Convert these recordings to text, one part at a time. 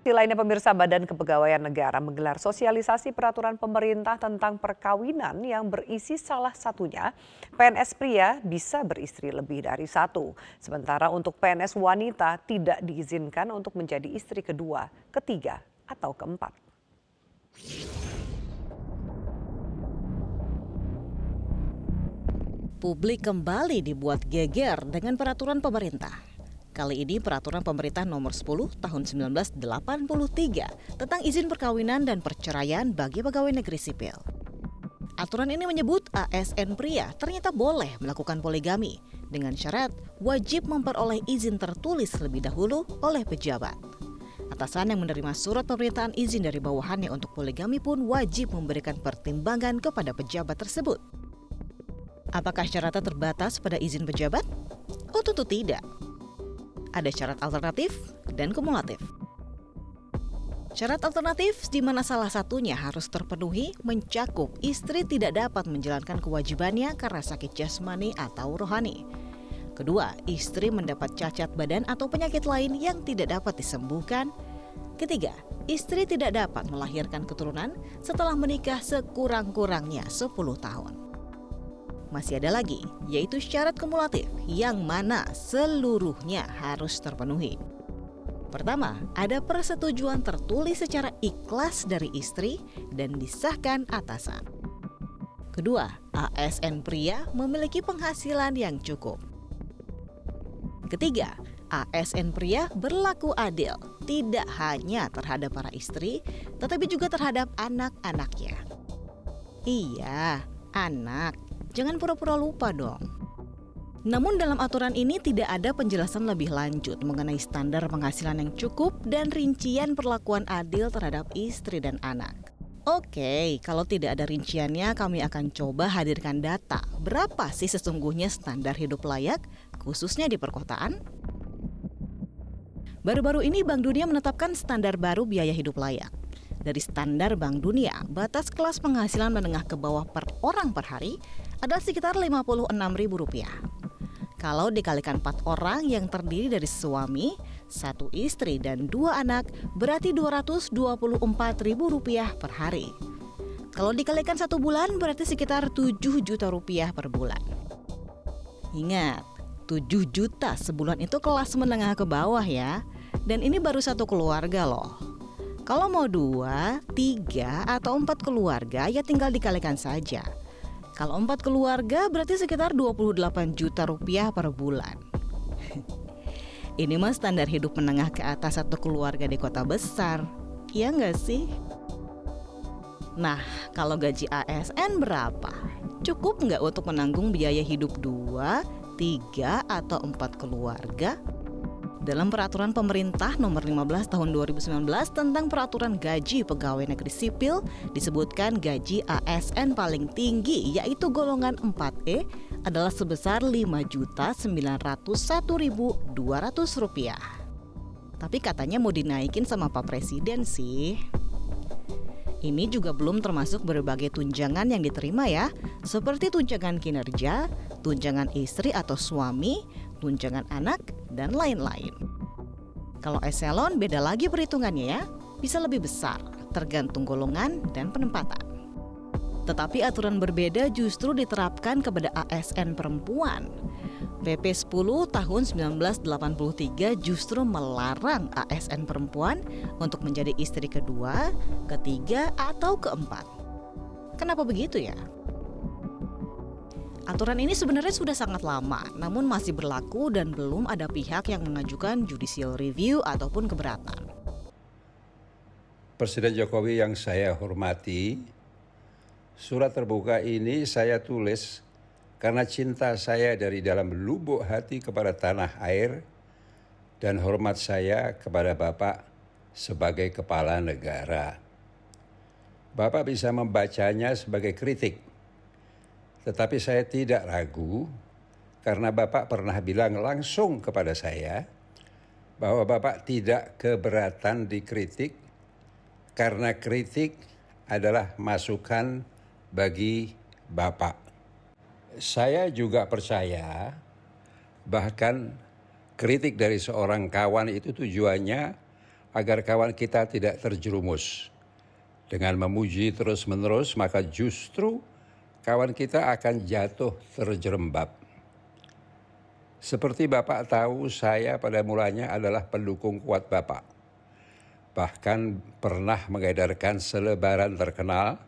Di lainnya pemirsa Badan Kepegawaian Negara menggelar sosialisasi peraturan pemerintah tentang perkawinan yang berisi salah satunya PNS pria bisa beristri lebih dari satu. Sementara untuk PNS wanita tidak diizinkan untuk menjadi istri kedua, ketiga, atau keempat. Publik kembali dibuat geger dengan peraturan pemerintah. Kali ini peraturan pemerintah nomor 10 tahun 1983 tentang izin perkawinan dan perceraian bagi pegawai negeri sipil. Aturan ini menyebut ASN pria ternyata boleh melakukan poligami dengan syarat wajib memperoleh izin tertulis lebih dahulu oleh pejabat. Atasan yang menerima surat pemerintahan izin dari bawahannya untuk poligami pun wajib memberikan pertimbangan kepada pejabat tersebut. Apakah syaratnya terbatas pada izin pejabat? Oh tentu tidak ada syarat alternatif dan kumulatif. Syarat alternatif di mana salah satunya harus terpenuhi mencakup istri tidak dapat menjalankan kewajibannya karena sakit jasmani atau rohani. Kedua, istri mendapat cacat badan atau penyakit lain yang tidak dapat disembuhkan. Ketiga, istri tidak dapat melahirkan keturunan setelah menikah sekurang-kurangnya 10 tahun. Masih ada lagi, yaitu syarat kumulatif yang mana seluruhnya harus terpenuhi. Pertama, ada persetujuan tertulis secara ikhlas dari istri dan disahkan atasan. Kedua, ASN pria memiliki penghasilan yang cukup. Ketiga, ASN pria berlaku adil, tidak hanya terhadap para istri, tetapi juga terhadap anak-anaknya. Iya, anak Jangan pura-pura lupa dong. Namun dalam aturan ini tidak ada penjelasan lebih lanjut mengenai standar penghasilan yang cukup dan rincian perlakuan adil terhadap istri dan anak. Oke, kalau tidak ada rinciannya kami akan coba hadirkan data. Berapa sih sesungguhnya standar hidup layak, khususnya di perkotaan? Baru-baru ini Bank Dunia menetapkan standar baru biaya hidup layak. Dari standar Bank Dunia, batas kelas penghasilan menengah ke bawah per orang per hari adalah sekitar Rp56.000. Kalau dikalikan empat orang yang terdiri dari suami, satu istri, dan dua anak, berarti Rp224.000 per hari. Kalau dikalikan satu bulan, berarti sekitar 7 juta rupiah per bulan. Ingat, 7 juta sebulan itu kelas menengah ke bawah ya. Dan ini baru satu keluarga loh. Kalau mau dua, tiga, atau empat keluarga ya tinggal dikalikan saja. Kalau empat keluarga berarti sekitar 28 juta rupiah per bulan. Ini mah standar hidup menengah ke atas satu keluarga di kota besar. Iya nggak sih? Nah, kalau gaji ASN berapa? Cukup nggak untuk menanggung biaya hidup dua, tiga, atau empat keluarga? Dalam peraturan pemerintah nomor 15 tahun 2019 tentang peraturan gaji pegawai negeri sipil disebutkan gaji ASN paling tinggi yaitu golongan 4E adalah sebesar Rp5.901.200. Tapi katanya mau dinaikin sama Pak Presiden sih. Ini juga belum termasuk berbagai tunjangan yang diterima ya, seperti tunjangan kinerja, tunjangan istri atau suami, tunjangan anak, dan lain-lain. Kalau eselon beda lagi perhitungannya ya, bisa lebih besar, tergantung golongan dan penempatan. Tetapi aturan berbeda justru diterapkan kepada ASN perempuan. PP 10 tahun 1983 justru melarang ASN perempuan untuk menjadi istri kedua, ketiga, atau keempat. Kenapa begitu ya? Aturan ini sebenarnya sudah sangat lama, namun masih berlaku dan belum ada pihak yang mengajukan judicial review ataupun keberatan. Presiden Jokowi yang saya hormati, surat terbuka ini saya tulis karena cinta saya dari dalam lubuk hati kepada tanah air dan hormat saya kepada Bapak sebagai kepala negara. Bapak bisa membacanya sebagai kritik tetapi saya tidak ragu karena Bapak pernah bilang langsung kepada saya bahwa Bapak tidak keberatan dikritik karena kritik adalah masukan bagi Bapak. Saya juga percaya bahkan kritik dari seorang kawan itu tujuannya agar kawan kita tidak terjerumus. Dengan memuji terus-menerus, maka justru kawan kita akan jatuh terjerembab. Seperti Bapak tahu, saya pada mulanya adalah pendukung kuat Bapak. Bahkan pernah mengedarkan selebaran terkenal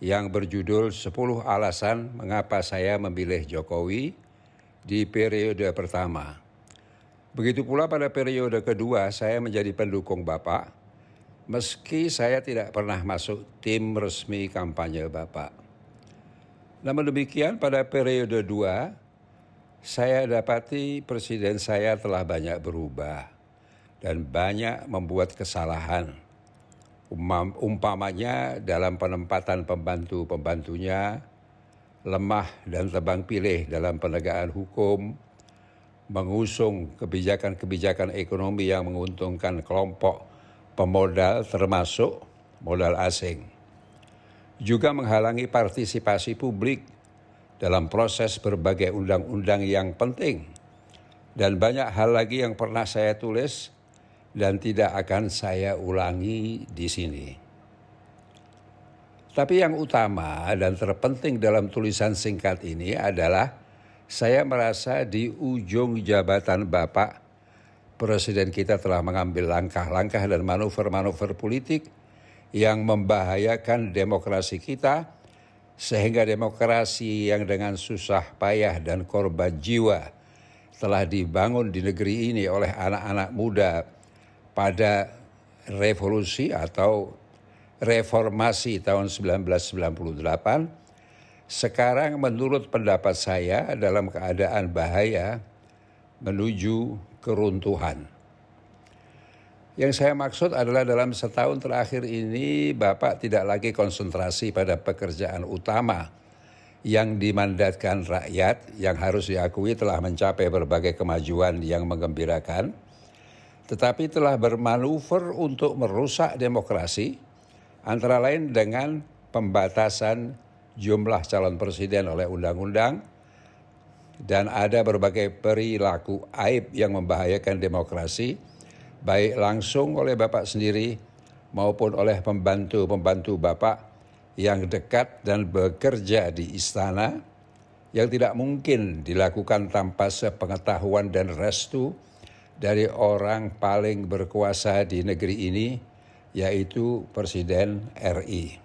yang berjudul 10 alasan mengapa saya memilih Jokowi di periode pertama. Begitu pula pada periode kedua saya menjadi pendukung Bapak, meski saya tidak pernah masuk tim resmi kampanye Bapak. Namun demikian pada periode dua, saya dapati presiden saya telah banyak berubah dan banyak membuat kesalahan. Umpamanya dalam penempatan pembantu-pembantunya, lemah dan tebang pilih dalam penegakan hukum, mengusung kebijakan-kebijakan ekonomi yang menguntungkan kelompok pemodal termasuk modal asing. Juga menghalangi partisipasi publik dalam proses berbagai undang-undang yang penting. Dan banyak hal lagi yang pernah saya tulis dan tidak akan saya ulangi di sini. Tapi yang utama dan terpenting dalam tulisan singkat ini adalah saya merasa di ujung jabatan Bapak, Presiden kita telah mengambil langkah-langkah dan manuver-manuver politik yang membahayakan demokrasi kita, sehingga demokrasi yang dengan susah payah dan korban jiwa telah dibangun di negeri ini oleh anak-anak muda pada revolusi atau reformasi tahun 1998 sekarang menurut pendapat saya dalam keadaan bahaya menuju keruntuhan. Yang saya maksud adalah dalam setahun terakhir ini Bapak tidak lagi konsentrasi pada pekerjaan utama yang dimandatkan rakyat yang harus diakui telah mencapai berbagai kemajuan yang menggembirakan, tetapi telah bermanuver untuk merusak demokrasi, antara lain dengan pembatasan jumlah calon presiden oleh undang-undang dan ada berbagai perilaku aib yang membahayakan demokrasi baik langsung oleh Bapak sendiri maupun oleh pembantu-pembantu Bapak yang dekat dan bekerja di istana yang tidak mungkin dilakukan tanpa sepengetahuan dan restu dari orang paling berkuasa di negeri ini yaitu Presiden RI.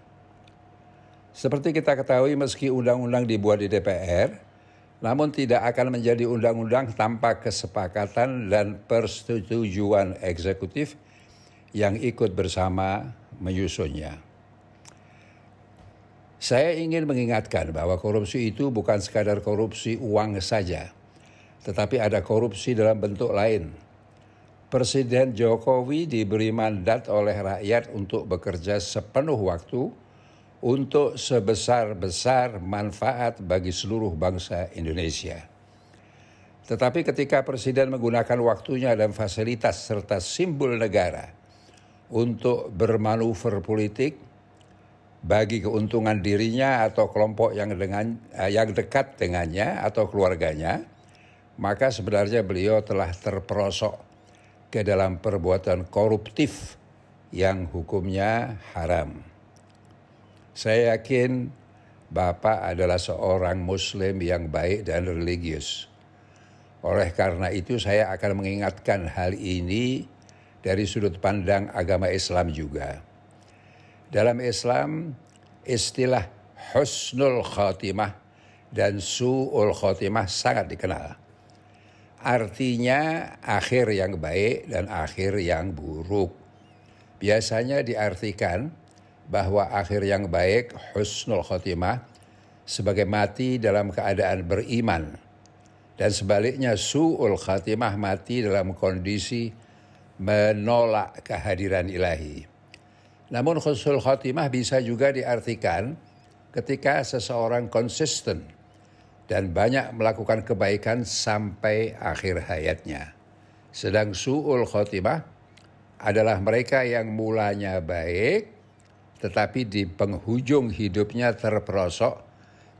Seperti kita ketahui meski undang-undang dibuat di DPR, namun tidak akan menjadi undang-undang tanpa kesepakatan dan persetujuan eksekutif yang ikut bersama menyusunnya. Saya ingin mengingatkan bahwa korupsi itu bukan sekadar korupsi uang saja, tetapi ada korupsi dalam bentuk lain. Presiden Jokowi diberi mandat oleh rakyat untuk bekerja sepenuh waktu untuk sebesar-besar manfaat bagi seluruh bangsa Indonesia. Tetapi ketika Presiden menggunakan waktunya dan fasilitas serta simbol negara untuk bermanuver politik bagi keuntungan dirinya atau kelompok yang dengan eh, yang dekat dengannya atau keluarganya, maka sebenarnya beliau telah terperosok ke dalam perbuatan koruptif yang hukumnya haram. Saya yakin Bapak adalah seorang Muslim yang baik dan religius. Oleh karena itu saya akan mengingatkan hal ini dari sudut pandang agama Islam juga. Dalam Islam istilah husnul khotimah dan su'ul khotimah sangat dikenal. Artinya akhir yang baik dan akhir yang buruk. Biasanya diartikan bahwa akhir yang baik husnul khotimah sebagai mati dalam keadaan beriman dan sebaliknya su'ul khatimah mati dalam kondisi menolak kehadiran ilahi. Namun husnul khatimah bisa juga diartikan ketika seseorang konsisten dan banyak melakukan kebaikan sampai akhir hayatnya. Sedang su'ul khatimah adalah mereka yang mulanya baik tetapi di penghujung hidupnya terperosok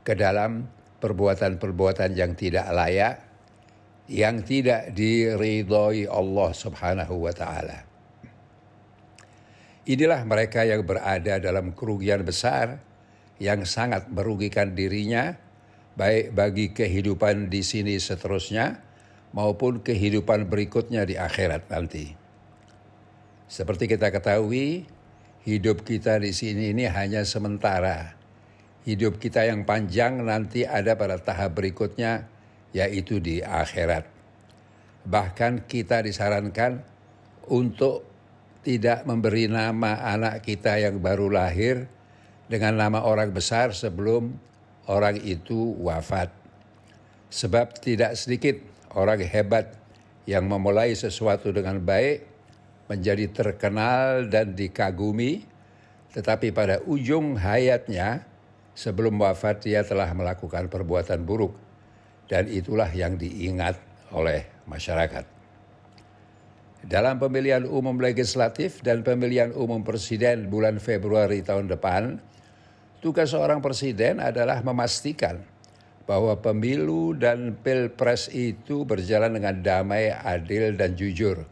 ke dalam perbuatan-perbuatan yang tidak layak, yang tidak diridhoi Allah Subhanahu wa taala. Inilah mereka yang berada dalam kerugian besar yang sangat merugikan dirinya, baik bagi kehidupan di sini seterusnya maupun kehidupan berikutnya di akhirat nanti. Seperti kita ketahui, hidup kita di sini ini hanya sementara. Hidup kita yang panjang nanti ada pada tahap berikutnya, yaitu di akhirat. Bahkan kita disarankan untuk tidak memberi nama anak kita yang baru lahir dengan nama orang besar sebelum orang itu wafat. Sebab tidak sedikit orang hebat yang memulai sesuatu dengan baik menjadi terkenal dan dikagumi, tetapi pada ujung hayatnya sebelum wafat dia telah melakukan perbuatan buruk dan itulah yang diingat oleh masyarakat. Dalam pemilihan umum legislatif dan pemilihan umum presiden bulan Februari tahun depan, tugas seorang presiden adalah memastikan bahwa pemilu dan pilpres itu berjalan dengan damai, adil, dan jujur.